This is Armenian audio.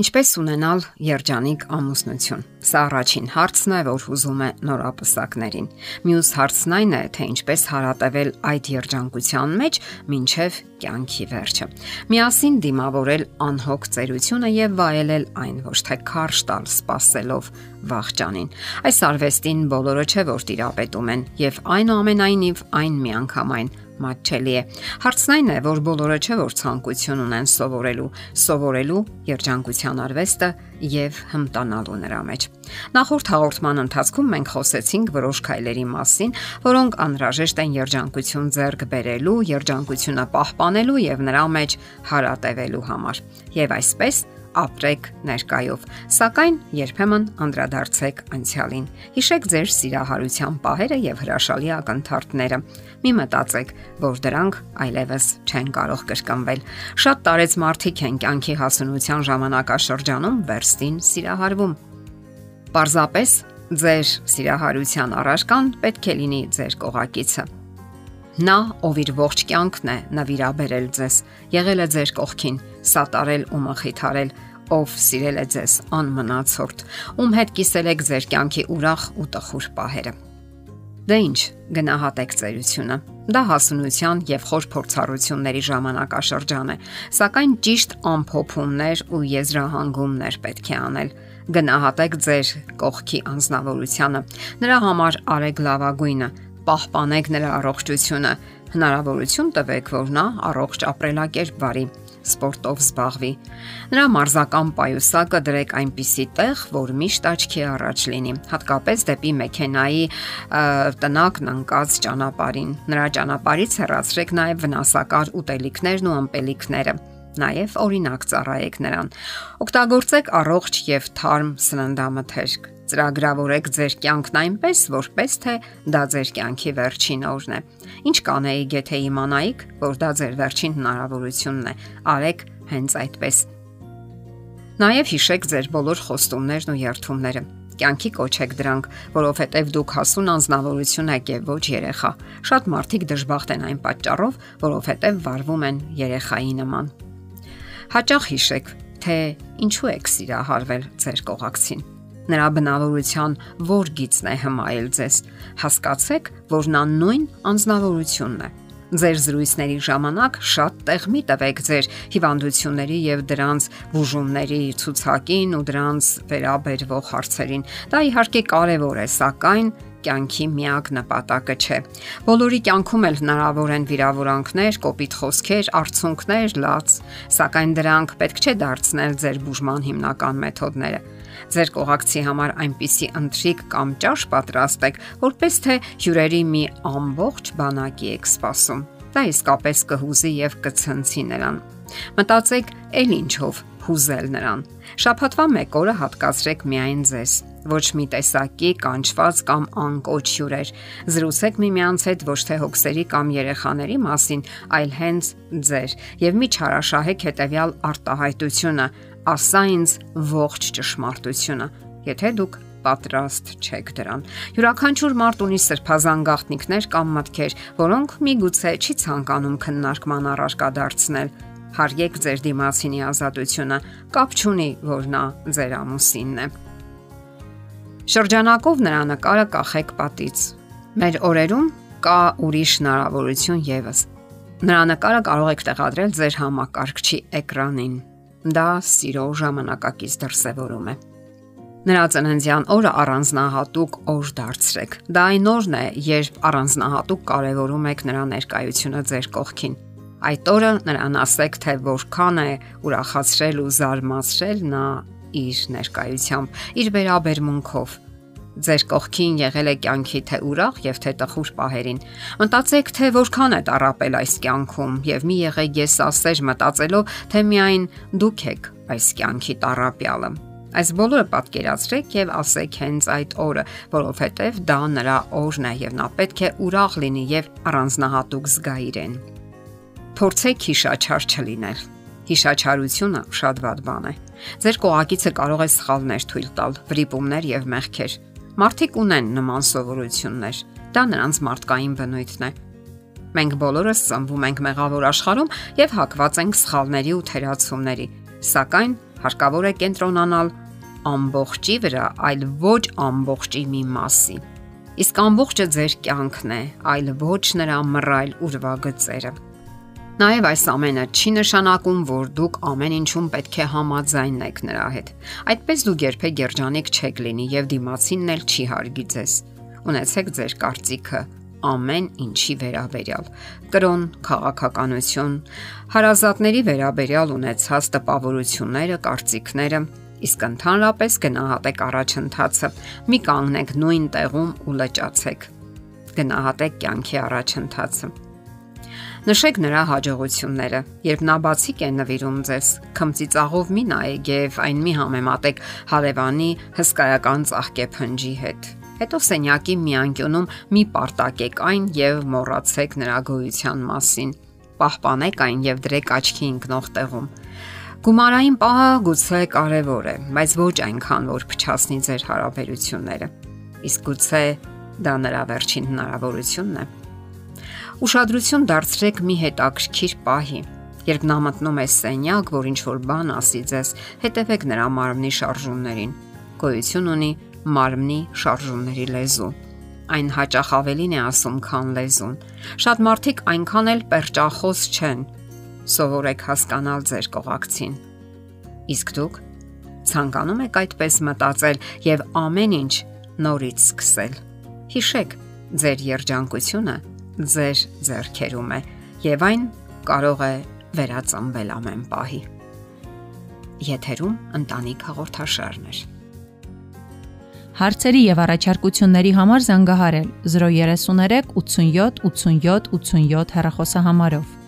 Ինչպես ունենալ երջանիկ ամուսնություն։ Սա առաջին հարցն է, որ հուզում է նորապսակներին։ Մյուս հարցն այն է, թե ինչպես հարատևել այդ երջանկության մեջ մինչև կյանքի վերջը։ Միասին դիմավորել անհոգ ծերությունը եւ վայելել այն ոչ թե քարշ տալ սпасելով վաղճանին։ Այս արվեստին բոլորը չէ որ տիրապետում են եւ այնուամենայնիվ այն միանգամայն այն մատչելի է։ Հարցն այն է, որ բոլորը չէ որ ցանկություն ունեն սովորելու, սովորելու երջանկության արվեստը եւ հմտանալու նրա մեջ։ Նախորդ հաղորդման ընթացքում մենք խոսեցինք որոշ քայլերի մասին, որոնք անհրաժեշտ են երջանկություն ձեռք բերելու, երջանկությունը պահպանելու եւ նրա մեջ հարատևելու համար։ Եվ այսպես ապրեք ներկայով, սակայն երբեմն անդրադարձեք անցյալին։ Հիշեք ձեր սիրահարության պահերը եւ հրաշալի ակնթարթները։ Մի մտածեք, որ դրանք այլևս չեն կարող կրկնվել։ Շատ տարեց մարդիկ են կյանքի հասունության ժամանակաշրջանում վերստին սիրահարվում։ Պարզապես ձեր սիրահարության առարկան պետք է լինի ձեր կողակիցը։ Նա, ով իր ողջ կյանքն է նվիրաբերել ձեզ, եղել է ձեր կողքին, սատարել ու մխիթարել, ով սիրել է ձեզ անմնացորդ, ում հետ կիսել եք ձեր կյանքի ուրախ ու տխուր պահերը։ Դե ինչ, գնահատեք ծերությունը։ Դա հասունության եւ խոր փորձառությունների ժամանակաշրջան է, սակայն ճիշտ ամփոփումներ ու եզրահանգումներ պետք է անել գնահատեք ձեր կողքի անznավորությունը։ Նրա համար արեք լավագույնը, պահպանեք նրա առողջությունը, հնարավորություն տվեք, որ նա առողջ ապրելակերպ վարի սպորտով զբաղվի։ Նրա մարզական պայուսակը դրեք այնպիսի տեղ, որ միշտ աչքի առաջ լինի, հատկապես դեպի մեքենայի տնակն ընկած ճանապարհին։ Նրա ճանապարհից հեռացրեք նաև վնասակար ուտելիքներն ու ըմպելիքները նաև օրինակ ծառայեք նրան։ Օգտագործեք առողջ եւ թարմ սննդամթերք ծրագրավորեք ձեր կյանքն այնպես, որպես թե դա ձեր կյանքի վերջին օրն է։ Ինչ կանեիք, եթե իմանայիք, որ դա ձեր վերջին հնարավորությունն է։ Արեք հենց այդպես։ Նաև հիշեք ձեր բոլոր խոստումներն ու երթումները կյանքի կոչեք դրանք, որովհետև դուք հասուն անznավորություն եք եւ ոչ երեխա։ Շատ մարդիկ դժբախտ են այն պատճառով, որովհետև վարվում են երեխայի նման։ Հաճախ հիշեք, թե ինչու եք սիրահարվել ձեր կողակցին նրա բնավորության որ գիծն է հմայել ձեզ։ Հասկացեք, որ նա նույն անznավորությունն է։ Ձեր զրույցների ժամանակ շատ տեղ մի տվեք ձեր հիվանդությունների եւ դրանց բուժումների ցուցակին ու դրանց վերաբերվող հարցերին։ Դա իհարկե կարևոր է, սակայն կյանքի միակ նպատակը չէ։ Բոլորի կյանքում էլ հնարավոր են վիրավորանքներ, կոպիտ խոսքեր, արցունքներ, լաց, սակայն դրանք պետք չէ դարձնել ձեր բուժման հիմնական մեթոդները ձեր կողակցի համար այնպիսի ընթրիկ կամ ճաշ պատրաստեք, որպես թե հյուրերի մի ամբողջ բանակի եք սպասում։ Դա իսկապես կհուզի եւ կցնցի նրան։ Մտածեք, ել ինչով հուզել նրան։ Շաբաթվա մեկ օրը հատկացրեք միայն ձեզ ոչ մի տեսակի կանչված կամ անկոչ հյուրեր։ Զրուցեք միմյանց հետ ոչ թե հոգսերի կամ երեխաների մասին, այլ հենց ձեր եւ մի չարաշահեք հետեւյալ արտահայտությունը ասա ինձ ողջ ճշմարտությունը, եթե դուք պատրաստ չեք դրան։ Յուրաքանչյուր մարդ ունի սրբազան գաղտնիքներ կամ մտքեր, որոնք միգուցե չի ցանկանում քննարկման առարկա դարձնել։ Հարգեք ձեր դիմացինի ազատությունը, կապ չունի, որ նա ձեր ամուսինն է։ Շրջանակով նրա նկարը կախեք պատից։ Մեր օրերում կա ուրիշ հնարավորություն եւս։ Նրա նկարը կարող եք տեղադրել ձեր համակարգչի էկրանին Դա սիրո ժամանակակից դրսևորում է։ Նրա ծննդյան օրը առանձնահատուկ օր դարձրեք։ Դա այն օրն է, երբ առանձնահատուկ կարևորում եք նրա ներկայությունը ձեր կողքին։ Այդ օրը նրան ասեք, թե որքան է ուրախացրել ու զարմացրել նա իր ներկայությամբ, իր վերաբերմունքով. Ձեր կողքին եղել է կյանքի թե ուրախ եւ թե տխուր պահերին։ Մտածեք, թե որքան է տարապել այս կյանքում եւ մի եղեք ես ասեր մտածելով, թե միայն դուք եք այս կյանքի տարապյալը։ Այս բոլորը պատկերացրեք եւ ասեք հենց այդ օրը, որովհետեւ դա նրա օրն է եւ նա պետք է ուրախ լինի եւ առանձնահատուկ զգա իրեն։ Փորձեք հիշաչար չլինել։ Հիշաչարությունը շատ վատ բան է։ Ձեր կողակիցը կարող է սխալներ թույլ տալ, վրիպումներ եւ մեղքեր Մարդիկ ունեն նման սովորություններ։ Դա նրանց մարդկային բնույթն է։ Մենք բոլորս ծնվում ենք մեղավոր աշխարհում եւ հակված ենք սխալների ու թերացումների։ Սակայն Հարկավոր է կենտրոնանալ ամբողջի վրա, այլ ոչ ամբողջի մի մասի։ Իսկ ամբողջը ձեր կյանքն է, այլ ոչ նրա մռայլ ուրվագծերը։ Նաև այս ամենը չի նշանակում, որ դուք ամեն ինչում պետք է համաձայնեք նրա հետ։ Այդպես դուք երբեք երջանիկ չեք լինի եւ դիմացինն էլ չի հարգի ձեզ։ Ունեցեք ձեր կարծիքը ամեն ինչի վերաբերյալ։ Կրոն, քաղաքականություն, հարազատների վերաբերյալ ունեցած տպավորությունները, կարծիքները, իսկ ընդհանրապես գնահատեք առաջընթացը։ Մի կանգնեք նույն տեղում ու լճացեք։ Գնահատեք կյանքի առաջընթացը։ Նշեք նրա հաջողությունները, երբ նա բացիկ է նվիրում ձեզ։ Քմծիծաղով մի նայեք եւ այն մի համեմատեք հարևանի հսկայական ծաղկեփնջի հետ։ Հետո սենյակի մի անկյունում մի պարտակեք այն եւ մոռացեք նրա գոյության մասին։ Պահպանեք այն եւ դրեք աչքի ընկնող տեղում։ Գումարային պահը գուցե կարևոր է, բայց ոչ այնքան, որ փչացնի ձեր հարաբերությունները։ Իսկ գուցե դա նրա վերջին հնարավորությունն է։ Ուշադրություն դարձրեք մի հետաքրքիր պահի։ Երբ նա մտնում է սենյակ, որ ինչ որ բան ասի ձեզ, հետևեք նրա մարմնի շարժումներին։ Գոյություն ունի մարմնի շարժումների լեզու։ Այն հաճախ ավելին է ասում, քան լեզուն։ Շատ մարդիկ այնքան էլ perճախոս չեն։ Սովորեք հասկանալ ձեր կողակցին։ Իսկ դուք ցանկանում եք այդպես մտածել եւ ամեն ինչ նորից սկսել։ Հիշեք, ձեր երջանկությունը ձեր ձեռքերում է եւ այն կարող է վերածնվել ամեն պահի։ Եթերում ընտանիք հաղորդաշարն է։ Հարցերի եւ առաջարկությունների համար զանգահարել 033 87 87 87 հեռախոսահամարով։